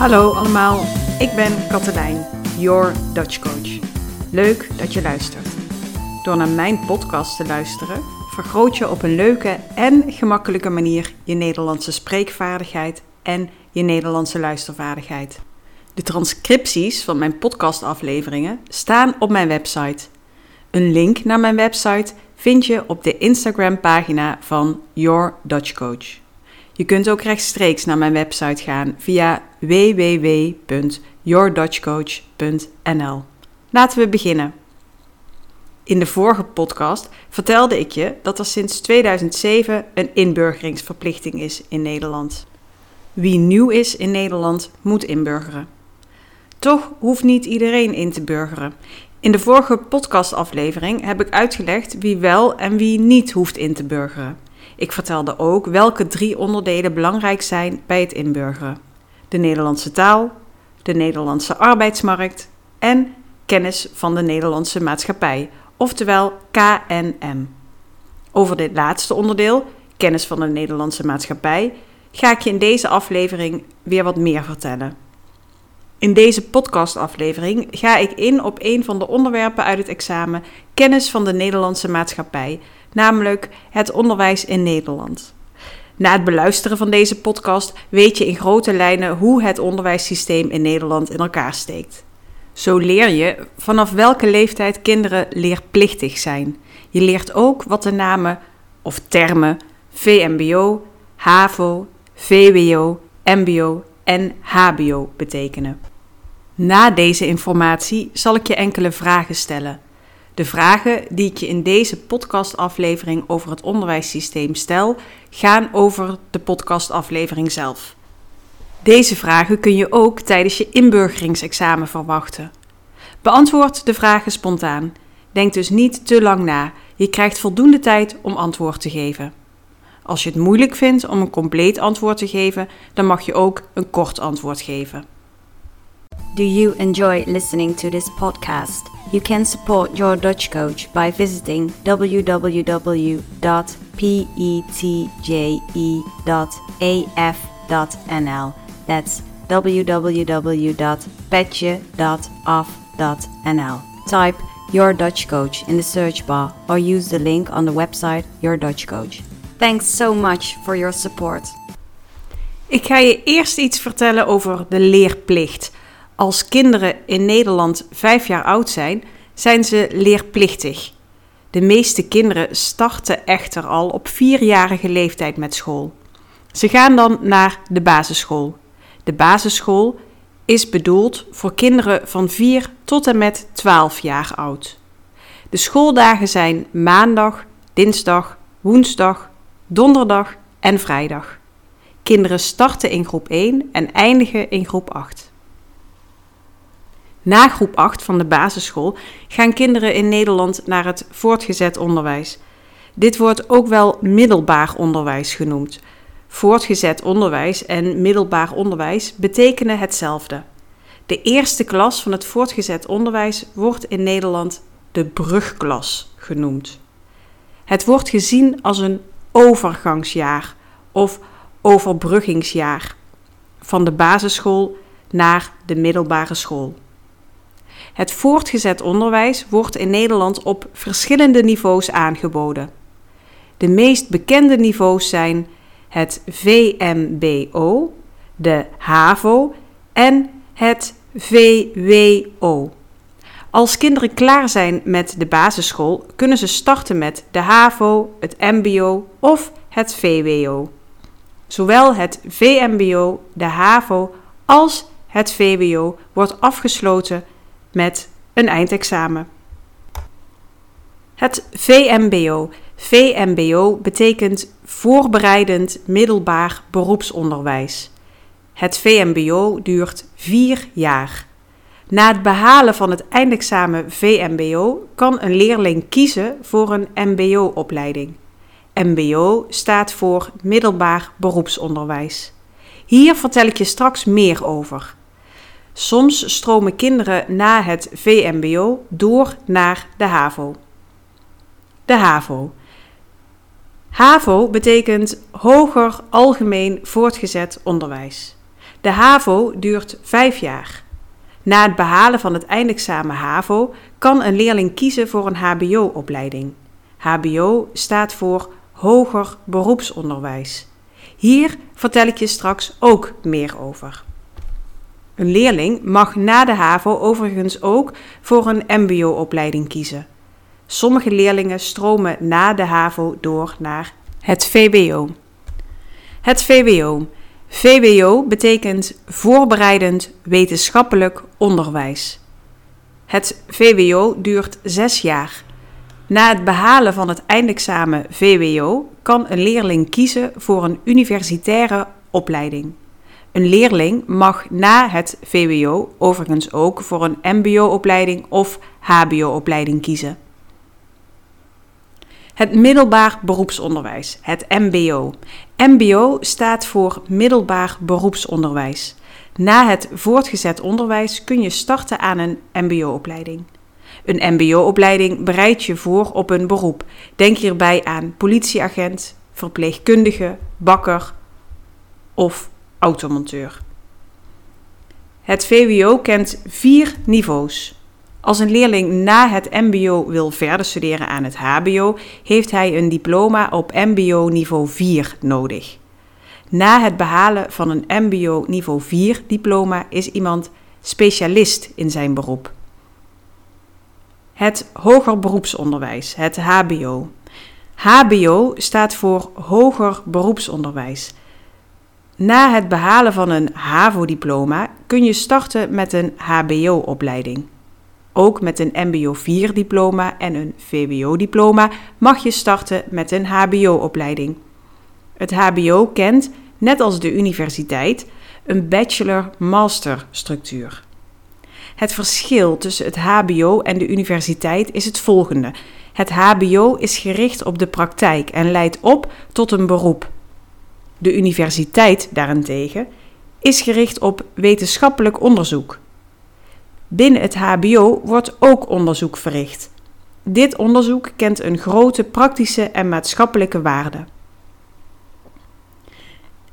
Hallo allemaal, ik ben Katelijn, your Dutch coach. Leuk dat je luistert. Door naar mijn podcast te luisteren, vergroot je op een leuke en gemakkelijke manier je Nederlandse spreekvaardigheid en je Nederlandse luistervaardigheid. De transcripties van mijn podcastafleveringen staan op mijn website. Een link naar mijn website vind je op de Instagram-pagina van Your Dutch Coach. Je kunt ook rechtstreeks naar mijn website gaan via www.yourdutchcoach.nl. Laten we beginnen. In de vorige podcast vertelde ik je dat er sinds 2007 een inburgeringsverplichting is in Nederland. Wie nieuw is in Nederland moet inburgeren. Toch hoeft niet iedereen in te burgeren. In de vorige podcastaflevering heb ik uitgelegd wie wel en wie niet hoeft in te burgeren. Ik vertelde ook welke drie onderdelen belangrijk zijn bij het inburgeren: de Nederlandse taal, de Nederlandse arbeidsmarkt en kennis van de Nederlandse maatschappij, oftewel KNM. Over dit laatste onderdeel, kennis van de Nederlandse maatschappij, ga ik je in deze aflevering weer wat meer vertellen. In deze podcastaflevering ga ik in op een van de onderwerpen uit het examen kennis van de Nederlandse maatschappij, namelijk het onderwijs in Nederland. Na het beluisteren van deze podcast weet je in grote lijnen hoe het onderwijssysteem in Nederland in elkaar steekt. Zo leer je vanaf welke leeftijd kinderen leerplichtig zijn. Je leert ook wat de namen of termen VMBO, HAVO, VWO, MBO en HBO betekenen. Na deze informatie zal ik je enkele vragen stellen. De vragen die ik je in deze podcastaflevering over het onderwijssysteem stel, gaan over de podcastaflevering zelf. Deze vragen kun je ook tijdens je inburgeringsexamen verwachten. Beantwoord de vragen spontaan. Denk dus niet te lang na. Je krijgt voldoende tijd om antwoord te geven. Als je het moeilijk vindt om een compleet antwoord te geven, dan mag je ook een kort antwoord geven. Do you enjoy listening to this podcast? You can support your Dutch coach by visiting www.petje.af.nl. That's www.petje.af.nl. Type Your Dutch Coach in the search bar or use the link on the website Your Dutch Coach. Thanks so much for your support. Ik ga je eerst iets vertellen over de leerplicht. Als kinderen in Nederland vijf jaar oud zijn, zijn ze leerplichtig. De meeste kinderen starten echter al op vierjarige leeftijd met school. Ze gaan dan naar de basisschool. De basisschool is bedoeld voor kinderen van 4 tot en met 12 jaar oud. De schooldagen zijn maandag, dinsdag, woensdag, donderdag en vrijdag. Kinderen starten in groep 1 en eindigen in groep 8. Na groep 8 van de basisschool gaan kinderen in Nederland naar het voortgezet onderwijs. Dit wordt ook wel middelbaar onderwijs genoemd. Voortgezet onderwijs en middelbaar onderwijs betekenen hetzelfde. De eerste klas van het voortgezet onderwijs wordt in Nederland de brugklas genoemd. Het wordt gezien als een overgangsjaar of overbruggingsjaar van de basisschool naar de middelbare school. Het voortgezet onderwijs wordt in Nederland op verschillende niveaus aangeboden. De meest bekende niveaus zijn het VMBO, de HAVO en het VWO. Als kinderen klaar zijn met de basisschool, kunnen ze starten met de HAVO, het MBO of het VWO. Zowel het VMBO, de HAVO als het VWO wordt afgesloten met een eindexamen. Het VMBO. VMBO betekent voorbereidend middelbaar beroepsonderwijs. Het VMBO duurt vier jaar. Na het behalen van het eindexamen VMBO kan een leerling kiezen voor een MBO-opleiding. MBO staat voor middelbaar beroepsonderwijs. Hier vertel ik je straks meer over. Soms stromen kinderen na het VMBO door naar de HAVO. De HAVO. HAVO betekent Hoger Algemeen Voortgezet Onderwijs. De HAVO duurt vijf jaar. Na het behalen van het eindexamen HAVO kan een leerling kiezen voor een HBO-opleiding. HBO staat voor Hoger Beroepsonderwijs. Hier vertel ik je straks ook meer over. Een leerling mag na de HAVO overigens ook voor een MBO-opleiding kiezen. Sommige leerlingen stromen na de HAVO door naar het VWO. Het VWO. VWO betekent voorbereidend wetenschappelijk onderwijs. Het VWO duurt zes jaar. Na het behalen van het eindexamen VWO kan een leerling kiezen voor een universitaire opleiding. Een leerling mag na het VWO overigens ook voor een MBO-opleiding of HBO-opleiding kiezen. Het middelbaar beroepsonderwijs, het MBO. MBO staat voor middelbaar beroepsonderwijs. Na het voortgezet onderwijs kun je starten aan een MBO-opleiding. Een MBO-opleiding bereidt je voor op een beroep. Denk hierbij aan politieagent, verpleegkundige, bakker of automonteur. Het VWO kent vier niveaus. Als een leerling na het MBO wil verder studeren aan het HBO, heeft hij een diploma op MBO niveau 4 nodig. Na het behalen van een MBO niveau 4 diploma is iemand specialist in zijn beroep. Het hoger beroepsonderwijs, het HBO. HBO staat voor hoger beroepsonderwijs. Na het behalen van een HAVO-diploma kun je starten met een HBO-opleiding. Ook met een MBO 4-diploma en een VWO-diploma mag je starten met een HBO-opleiding. Het HBO kent, net als de universiteit, een bachelor-master structuur. Het verschil tussen het HBO en de universiteit is het volgende. Het HBO is gericht op de praktijk en leidt op tot een beroep. De universiteit daarentegen is gericht op wetenschappelijk onderzoek. Binnen het HBO wordt ook onderzoek verricht. Dit onderzoek kent een grote praktische en maatschappelijke waarde.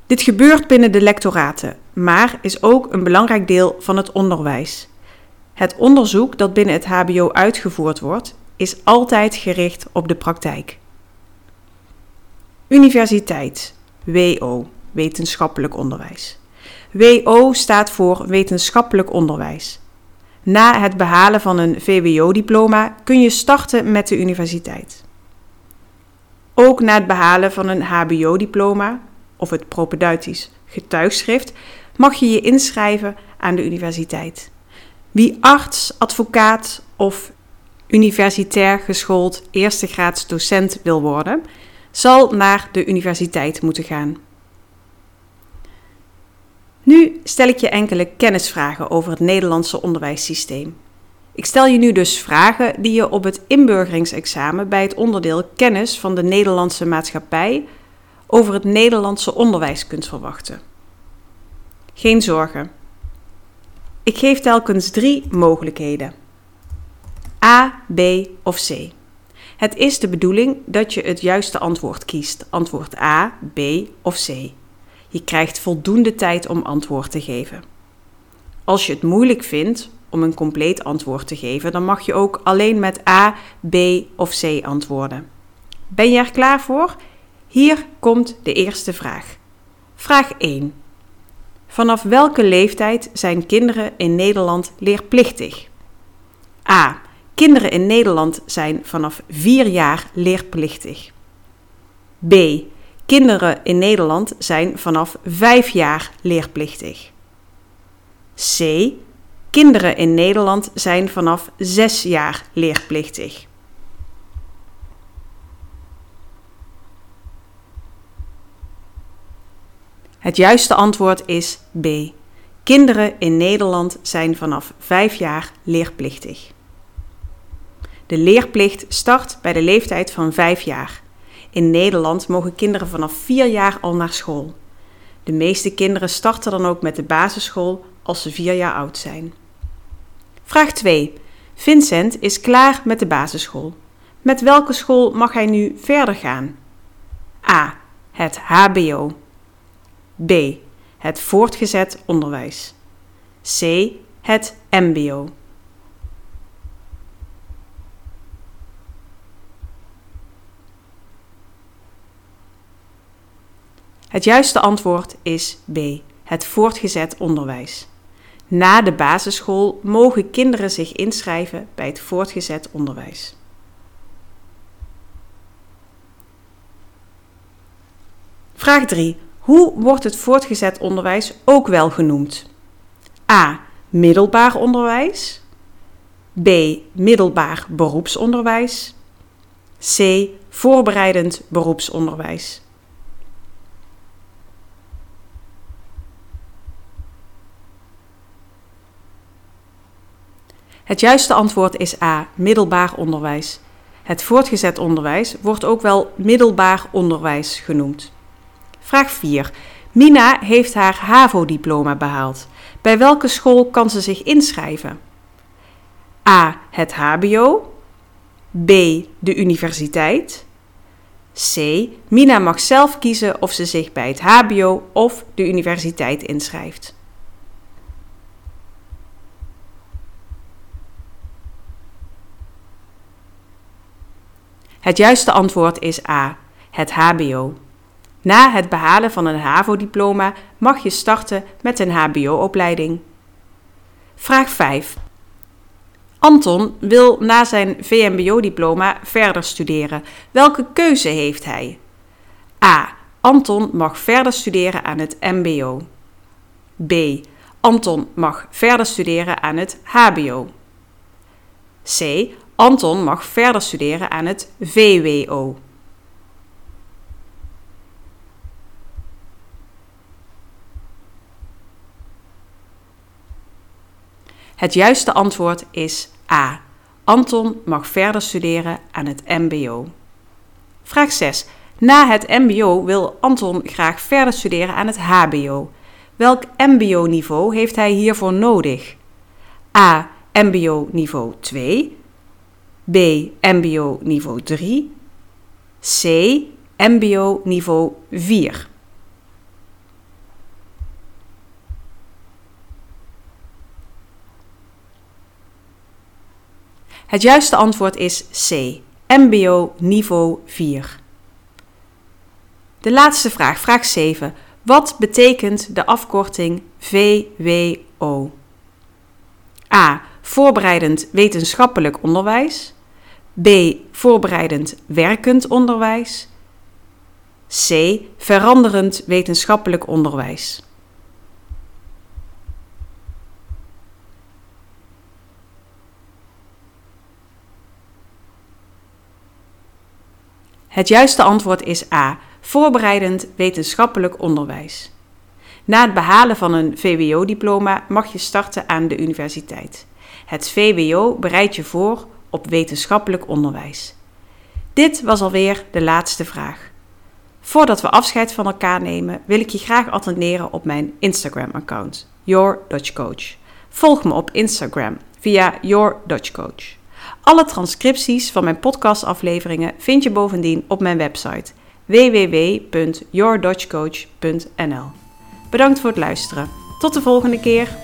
Dit gebeurt binnen de lectoraten, maar is ook een belangrijk deel van het onderwijs. Het onderzoek dat binnen het HBO uitgevoerd wordt, is altijd gericht op de praktijk. Universiteit, WO, wetenschappelijk onderwijs. WO staat voor wetenschappelijk onderwijs. Na het behalen van een VWO-diploma kun je starten met de universiteit. Ook na het behalen van een HBO-diploma of het propedeutisch getuigschrift mag je je inschrijven aan de universiteit. Wie arts, advocaat of universitair geschoold eerste graads docent wil worden, zal naar de universiteit moeten gaan. Nu stel ik je enkele kennisvragen over het Nederlandse onderwijssysteem. Ik stel je nu dus vragen die je op het inburgeringsexamen bij het onderdeel kennis van de Nederlandse maatschappij over het Nederlandse onderwijs kunt verwachten. Geen zorgen. Ik geef telkens drie mogelijkheden: A, B of C. Het is de bedoeling dat je het juiste antwoord kiest: antwoord A, B of C. Je krijgt voldoende tijd om antwoord te geven. Als je het moeilijk vindt om een compleet antwoord te geven, dan mag je ook alleen met A, B of C antwoorden. Ben je er klaar voor? Hier komt de eerste vraag. Vraag 1. Vanaf welke leeftijd zijn kinderen in Nederland leerplichtig? A. Kinderen in Nederland zijn vanaf 4 jaar leerplichtig. B. Kinderen in Nederland zijn vanaf 5 jaar leerplichtig. C. Kinderen in Nederland zijn vanaf 6 jaar leerplichtig. Het juiste antwoord is B. Kinderen in Nederland zijn vanaf 5 jaar leerplichtig. De leerplicht start bij de leeftijd van 5 jaar. In Nederland mogen kinderen vanaf 4 jaar al naar school. De meeste kinderen starten dan ook met de basisschool als ze 4 jaar oud zijn. Vraag 2. Vincent is klaar met de basisschool. Met welke school mag hij nu verder gaan? A. Het HBO. B. het voortgezet onderwijs. C. Het MBO. Het juiste antwoord is B. Het voortgezet onderwijs. Na de basisschool mogen kinderen zich inschrijven bij het voortgezet onderwijs. Vraag 3. Hoe wordt het voortgezet onderwijs ook wel genoemd? A. Middelbaar onderwijs. B. Middelbaar beroepsonderwijs. C. Voorbereidend beroepsonderwijs. Het juiste antwoord is A. Middelbaar onderwijs. Het voortgezet onderwijs wordt ook wel middelbaar onderwijs genoemd. Vraag 4. Mina heeft haar HAVO-diploma behaald. Bij welke school kan ze zich inschrijven? A. Het HBO. B. De universiteit. C. Mina mag zelf kiezen of ze zich bij het HBO of de universiteit inschrijft. Het juiste antwoord is A. Het HBO. Na het behalen van een HAVO-diploma mag je starten met een HBO-opleiding. Vraag 5. Anton wil na zijn VMBO-diploma verder studeren. Welke keuze heeft hij? A. Anton mag verder studeren aan het MBO. B. Anton mag verder studeren aan het HBO. C. Anton mag verder studeren aan het VWO. Het juiste antwoord is A. Anton mag verder studeren aan het MBO. Vraag 6. Na het MBO wil Anton graag verder studeren aan het HBO. Welk MBO-niveau heeft hij hiervoor nodig? A. MBO niveau 2. B. MBO niveau 3. C. MBO niveau 4. Het juiste antwoord is C. MBO niveau 4. De laatste vraag, vraag 7. Wat betekent de afkorting VWO? A. Voorbereidend wetenschappelijk onderwijs. B. Voorbereidend werkend onderwijs. C. Veranderend wetenschappelijk onderwijs. Het juiste antwoord is A. Voorbereidend wetenschappelijk onderwijs. Na het behalen van een VWO-diploma mag je starten aan de universiteit. Het VWO bereidt je voor op wetenschappelijk onderwijs. Dit was alweer de laatste vraag. Voordat we afscheid van elkaar nemen, wil ik je graag attenderen op mijn Instagram-account, Your Dutch Coach. Volg me op Instagram via Your Dutch Coach. Alle transcripties van mijn podcastafleveringen vind je bovendien op mijn website www.yourdutchcoach.nl. Bedankt voor het luisteren. Tot de volgende keer.